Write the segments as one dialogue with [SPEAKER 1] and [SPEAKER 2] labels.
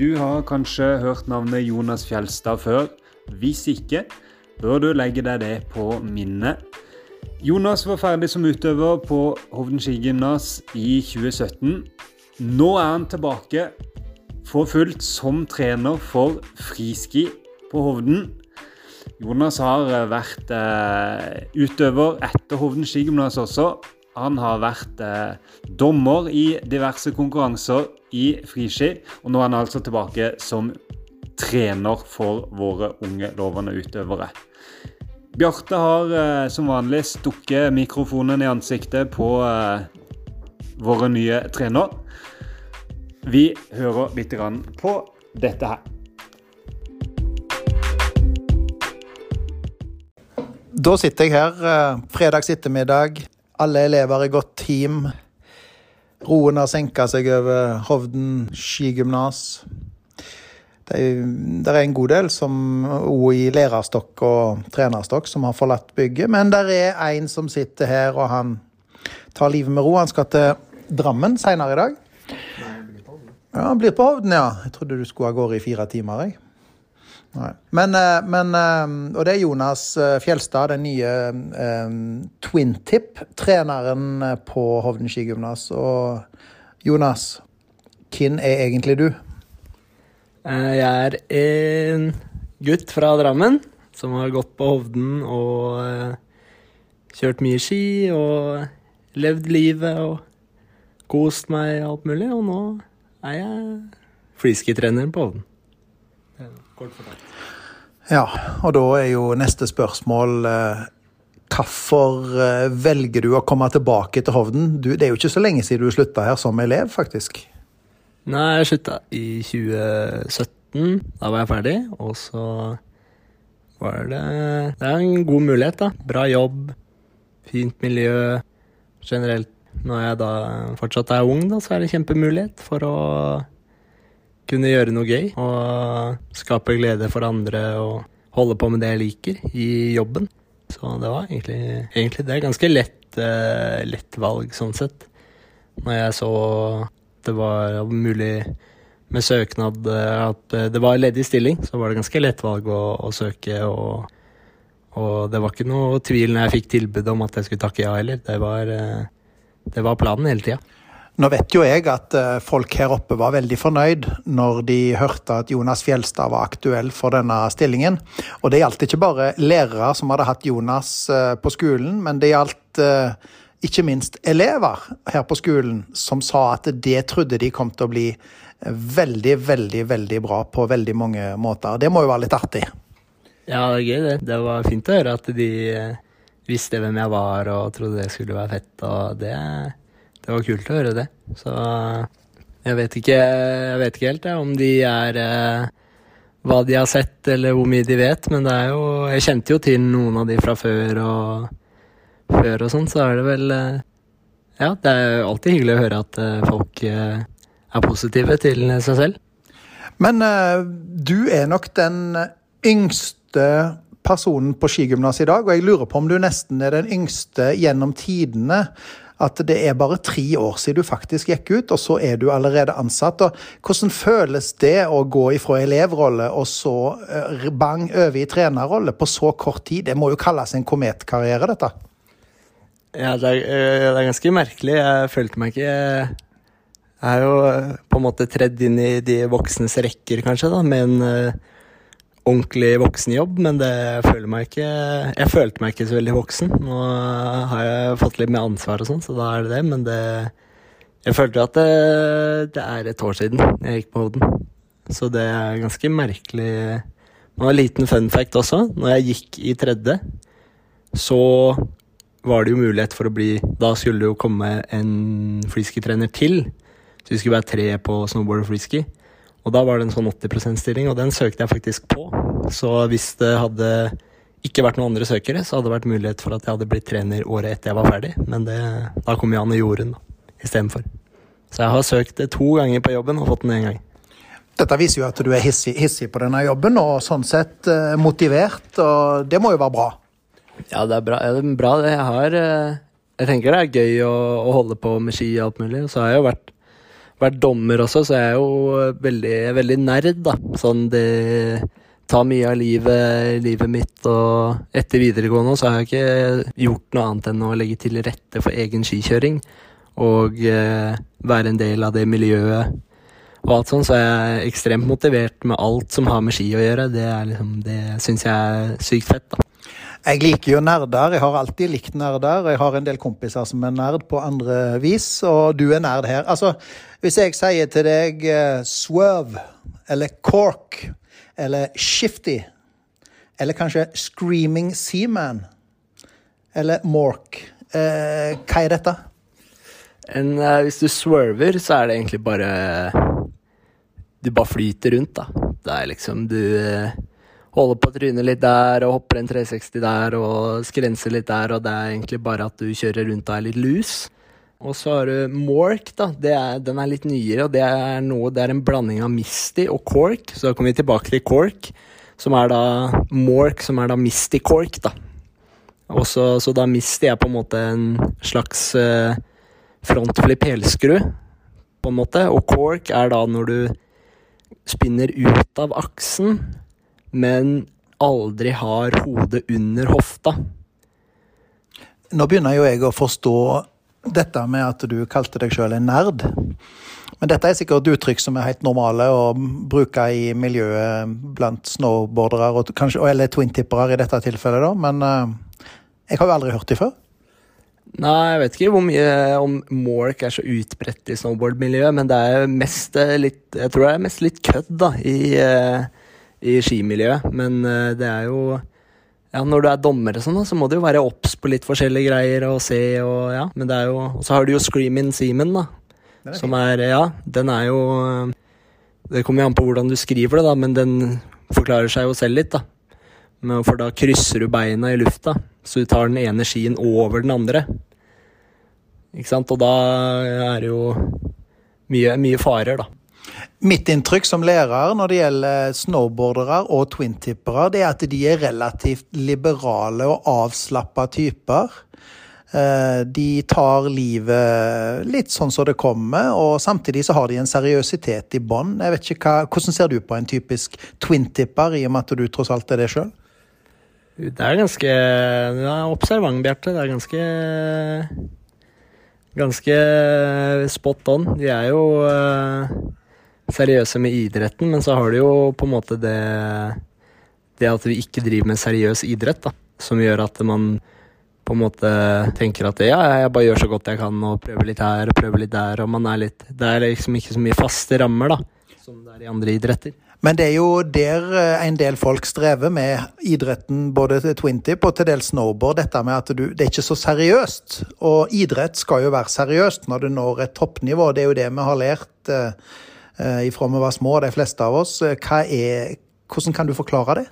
[SPEAKER 1] Du har kanskje hørt navnet Jonas Fjelstad før. Hvis ikke, bør du legge deg det på minnet. Jonas var ferdig som utøver på Hovden skigymnas i 2017. Nå er han tilbake for fullt som trener for friski på Hovden. Jonas har vært eh, utøver etter Hovden skigymnas også. Han har vært eh, dommer i diverse konkurranser i friski, og nå er han altså tilbake som trener for våre unge, lovende utøvere. Bjarte har eh, som vanlig stukket mikrofonen i ansiktet på eh, våre nye trener. Vi hører litt på dette her.
[SPEAKER 2] Da sitter jeg her eh, fredags ettermiddag. Alle elever i godt team. Roen har senka seg over Hovden skigymnas. Det er en god del som òg i lærerstokk og trenerstokk som har forlatt bygget. Men det er en som sitter her, og han tar livet med ro. Han skal til Drammen seinere i dag. Ja, Han blir på Hovden, ja. Jeg trodde du skulle av gårde i fire timer. jeg. Nei. Men, eh, men, eh, Og det er Jonas eh, Fjelstad, den nye um, twin-tip-treneren på Hovden skigymnas. Og Jonas, hvem er egentlig du?
[SPEAKER 3] Jeg er en gutt fra Drammen som har gått på Hovden og kjørt mye ski og levd livet og kost meg alt mulig. Og nå er jeg freeski-trener på Hovden. Kort fortalt.
[SPEAKER 2] Ja, og da er jo neste spørsmål eh, Hvorfor velger du å komme tilbake til Hovden? Du, det er jo ikke så lenge siden du slutta her som elev, faktisk.
[SPEAKER 3] Nei, jeg slutta i 2017. Da var jeg ferdig. Og så var det Det er en god mulighet, da. Bra jobb, fint miljø. Generelt, når jeg da fortsatt er ung, da, så er det kjempemulighet for å kunne gjøre noe gøy. Og skape glede for andre og holde på med det jeg liker i jobben. Så det var egentlig, egentlig det ganske lett, uh, lett valg sånn sett. Når jeg så det var mulig med søknad at det var ledig stilling, så var det ganske lett valg å, å søke. Og, og, det var ikke noe tvil når jeg fikk tilbud om at jeg skulle takke ja heller. Det var, det var planen hele tida.
[SPEAKER 2] Nå vet jo jeg at eh, folk her oppe var veldig fornøyd når de hørte at Jonas Fjelstad var aktuell for denne stillingen. Og det gjaldt ikke bare lærere som hadde hatt Jonas eh, på skolen, men det gjaldt eh, ikke minst elever her på skolen som sa at det trodde de kom til å bli veldig, veldig, veldig bra på veldig mange måter. Det må jo være litt artig?
[SPEAKER 3] Ja, det er gøy, det. Det var fint å høre at de visste hvem jeg var og trodde det skulle være fett. Og det, det var kult å høre det. Så jeg vet ikke, jeg vet ikke helt jeg, om de er eh, hva de har sett, eller hvor mye de vet, men det er jo Jeg kjente jo til noen av de fra før. og før og sånn, så er det vel eh, Ja, det er jo alltid hyggelig å høre at eh, folk er positive til seg selv.
[SPEAKER 2] Men du er nok den yngste personen på skigymnaset i dag, og jeg lurer på om du nesten er den yngste gjennom tidene. At det er bare tre år siden du faktisk gikk ut, og så er du allerede ansatt. Og hvordan føles det å gå ifra elevrolle og så bang over i trenerrolle på så kort tid? Det må jo kalles en kometkarriere, dette?
[SPEAKER 3] Ja, det er, eh, det er, ganske merkelig. Jeg følte meg ikke Jeg er jo eh, på en måte tredd inn i de voksnes rekker, kanskje, da, med en ordentlig voksenjobb, men det jeg føler ikke Jeg følte meg ikke så veldig voksen. Nå har jeg fått litt mer ansvar og sånn, så da er det det, men det Jeg følte at det, det er et år siden jeg gikk på Hovden, så det er ganske merkelig. Og en liten fun fact også. Når jeg gikk i tredje, så var det jo mulighet for å bli Da skulle det jo komme en freeski-trener til. Så vi skulle være tre på snowboard og freeski. Og da var det en sånn 80 %-stilling, og den søkte jeg faktisk på. Så hvis det hadde ikke vært noen andre søkere, så hadde det vært mulighet for at jeg hadde blitt trener året etter jeg var ferdig. Men det, da kom Jan og Jorunn den istedenfor. Så jeg har søkt to ganger på jobben og fått den én gang.
[SPEAKER 2] Dette viser jo at du er hissig, hissig på denne jobben, og sånn sett eh, motivert. Og det må jo være bra?
[SPEAKER 3] Ja, det er bra. Ja, det er bra. Jeg har eh, Jeg tenker det er gøy å, å holde på med ski og alt mulig. Så har jeg jo vært, vært dommer også, så jeg er jo veldig, veldig nerd, da. Sånn det tar mye av livet, livet mitt, og etter videregående så har jeg ikke gjort noe annet enn å legge til rette for egen skikjøring. Og eh, være en del av det miljøet og alt sånt, så er jeg ekstremt motivert med alt som har med ski å gjøre. Det, er liksom, det syns jeg er sykt fett, da.
[SPEAKER 2] Jeg liker jo nerder. Jeg har alltid likt nerder. Jeg har en del kompiser som er nerd på andre vis, og du er nerd her. Altså, hvis jeg sier til deg uh, Swerve eller Cork eller Shifty eller kanskje Screaming Seaman eller Mork, uh, hva er dette?
[SPEAKER 3] En, uh, hvis du swerver, så er det egentlig bare Du bare flyter rundt, da. Det er liksom Du holder på trynet litt der og hopper en 360 der og skrenser litt der, og det er egentlig bare at du kjører rundt og er litt loose. Og så har du Mork, da. Er, den er litt nyere, og det er, noe, det er en blanding av Misty og Cork. Så da kommer vi tilbake til Cork, som er da Mork, som er da Misty Cork, da. Også, så da Misty er på en måte en slags eh, frontflip helskru, på en måte. Og Cork er da når du spinner ut av aksen men aldri har hodet under hofta.
[SPEAKER 2] Nå begynner jo jeg å forstå dette med at du kalte deg sjøl en nerd. Men dette er sikkert uttrykk som er helt normale å bruke i miljøet blant snowboardere, og kanskje, eller twintippere i dette tilfellet, da. Men uh, jeg har jo aldri hørt det før.
[SPEAKER 3] Nei, jeg vet ikke hvor mye om Mork er så utbredt i snowboardmiljøet, men det er mest eh, litt Jeg tror det er mest litt kødd, da, i uh, i skimiljøet. Men eh, det er jo ja, når du er dommer og sånn, så må du jo være obs på litt forskjellige greier og se og ja. Men det er jo Og så har du jo Screamin' Seaman, da. Er som er Ja, den er jo Det kommer jo an på hvordan du skriver det, da, men den forklarer seg jo selv litt, da. For da krysser du beina i lufta, så du tar den ene skien over den andre. Ikke sant? Og da er det jo mye, mye farer, da.
[SPEAKER 2] Mitt inntrykk som lærer når det gjelder snowboardere og twintippere, det er at de er relativt liberale og avslappa typer. Eh, de tar livet litt sånn som det kommer, og samtidig så har de en seriøsitet i bånn. Hvordan ser du på en typisk twintipper, i og med at du tross alt er det sjøl?
[SPEAKER 3] Det er ganske ja, observant, Bjarte. Det er ganske Ganske spot on. De er jo uh seriøse med idretten, men så har du jo på en måte det Det at vi ikke driver med seriøs idrett, da, som gjør at man på en måte tenker at ja, jeg bare gjør så godt jeg kan og prøver litt her og prøver litt der, og man er litt Det er liksom ikke så mye faste rammer, da, som det er i andre idretter.
[SPEAKER 2] Men det er jo der eh, en del folk strever med idretten, både twintip og til dels snowboard. Dette med at du, det er ikke så seriøst. Og idrett skal jo være seriøst når du når et toppnivå. Det er jo det vi har lært Eh, ifra vi var små, de fleste av oss. Eh, er, hvordan kan du forklare det?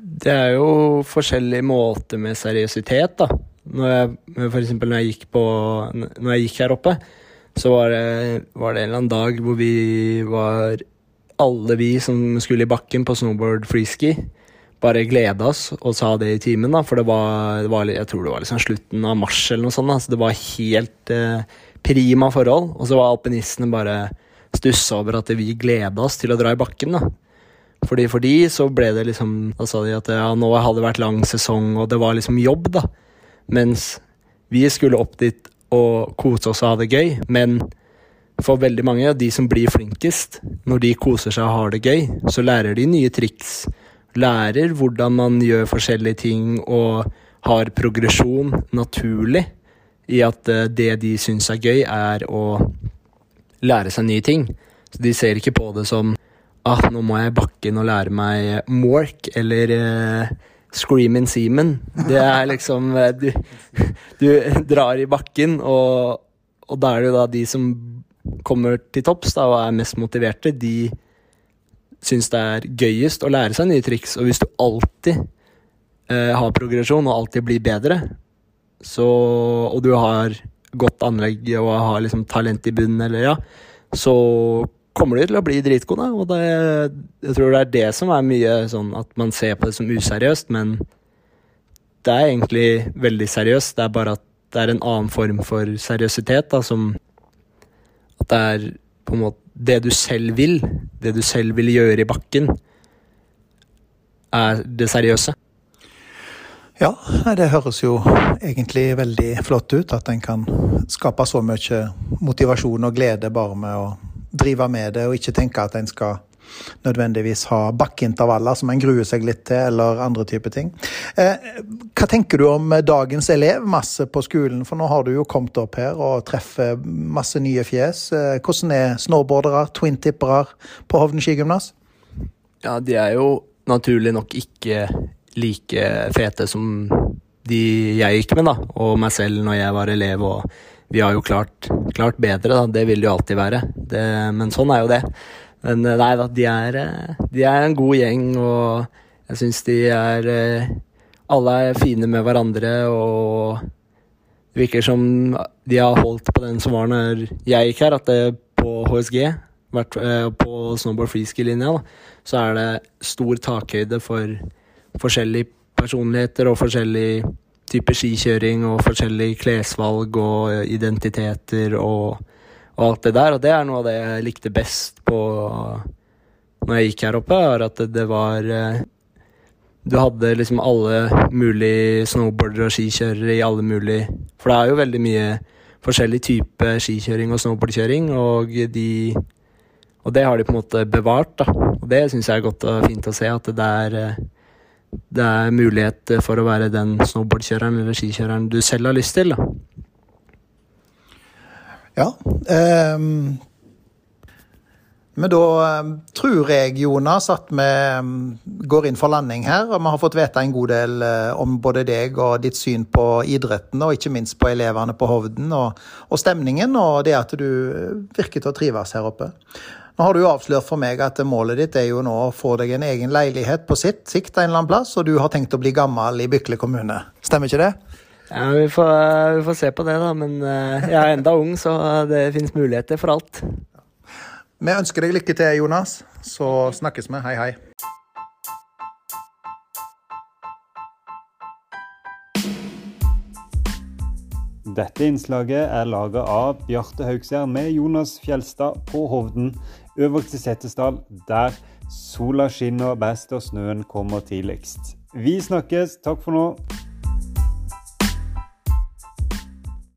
[SPEAKER 3] Det er jo forskjellige måter med seriøsitet, da. Når jeg, for eksempel når jeg gikk, på, når jeg gikk her oppe, så var det, var det en eller annen dag hvor vi var Alle vi som skulle i bakken på snowboard freeski, bare gleda oss og sa det i timen, da. For det var, det var, jeg tror det var liksom slutten av mars eller noe sånt. Da. Så det var helt eh, prima forhold. Og så var alpinistene bare stussa over at vi gleda oss til å dra i bakken. da. Fordi for de så ble det liksom Da sa de at ja, nå hadde det vært lang sesong, og det var liksom jobb, da. Mens vi skulle opp dit og kose oss og ha det gøy. Men for veldig mange av de som blir flinkest, når de koser seg og har det gøy, så lærer de nye triks. Lærer hvordan man gjør forskjellige ting og har progresjon naturlig i at eh, det de syns er gøy, er å lære seg nye ting. Så de ser ikke på det som ah, nå må jeg i bakken og lære meg Mork eller uh, Screamin' Seaman. Det er liksom uh, du, du, drar i bakken, og, og da er det jo da de som kommer til topps da, og er mest motiverte, de syns det er gøyest å lære seg nye triks. Og hvis du alltid eh, har progresjon og alltid blir bedre, så, og du har godt anlegg og har liksom talent i bunnen, eller ja, så kommer du til å bli dritgode. Og det, jeg tror det er det som er mye sånn at man ser på det som useriøst, men det er egentlig veldig seriøst. Det er bare at det er en annen form for seriøsitet, da, som At det er på en måte det du selv vil, det du selv vil gjøre i bakken, er det seriøse.
[SPEAKER 2] Ja, det høres jo egentlig veldig flott ut at en kan skape så mye motivasjon og glede bare med å drive med det, og ikke tenke at en skal nødvendigvis ha bakkeintervaller som en gruer seg litt til, eller andre typer ting. Eh, hva tenker du om dagens elevmasse på skolen? For nå har du jo kommet opp her og treffer masse nye fjes. Eh, hvordan er snowboardere, twin-tippere på Hovden skigymnas?
[SPEAKER 3] Ja, de er jo naturlig nok ikke like fete som de jeg gikk med, da, og meg selv når jeg var elev. og Vi har jo klart, klart bedre, da. Det vil det jo alltid være. Det, men sånn er jo det. Men eh, nei da, de er, eh, de er en god gjeng, og jeg syns de er eh, Alle er fine med hverandre, og det virker som de har holdt på den som var når jeg gikk her, at det på HSG, på snowboard freeski-linja, så er det stor takhøyde for forskjellige personligheter og forskjellig type skikjøring og forskjellige klesvalg og identiteter og og alt det der. Og det er noe av det jeg likte best på når jeg gikk her oppe, er at det var eh, Du hadde liksom alle mulige snowboardere og skikjørere i alle mulige For det er jo veldig mye forskjellig type skikjøring og snowboardkjøring, og de Og det har de på en måte bevart, da. Og det syns jeg er godt og fint å se, at det er eh, det er mulighet for å være den snowboardkjøreren eller skikjøreren du selv har lyst til. da.
[SPEAKER 2] Ja. Um, men da um, tror jeg, Jonas, at vi um, går inn for landing her. Og vi har fått vite en god del uh, om både deg og ditt syn på idretten, og ikke minst på elevene på Hovden, og, og stemningen, og det at du uh, virker til å trives her oppe. Nå har du jo avslørt for meg at målet ditt er jo nå å få deg en egen leilighet på sitt sikt en eller annen plass, og du har tenkt å bli gammel i Bykle kommune. Stemmer ikke det?
[SPEAKER 3] Ja, vi får, vi får, se på det, da. Men uh, jeg er enda ung, så det finnes muligheter for alt.
[SPEAKER 2] Vi ønsker deg lykke til, Jonas. Så snakkes vi. Hei, hei.
[SPEAKER 1] Dette innslaget er laga av Bjarte Haugsjær med Jonas Fjelstad på Hovden, øverst i Setesdal, der sola skinner best og snøen kommer tidligst. Vi snakkes. Takk for nå.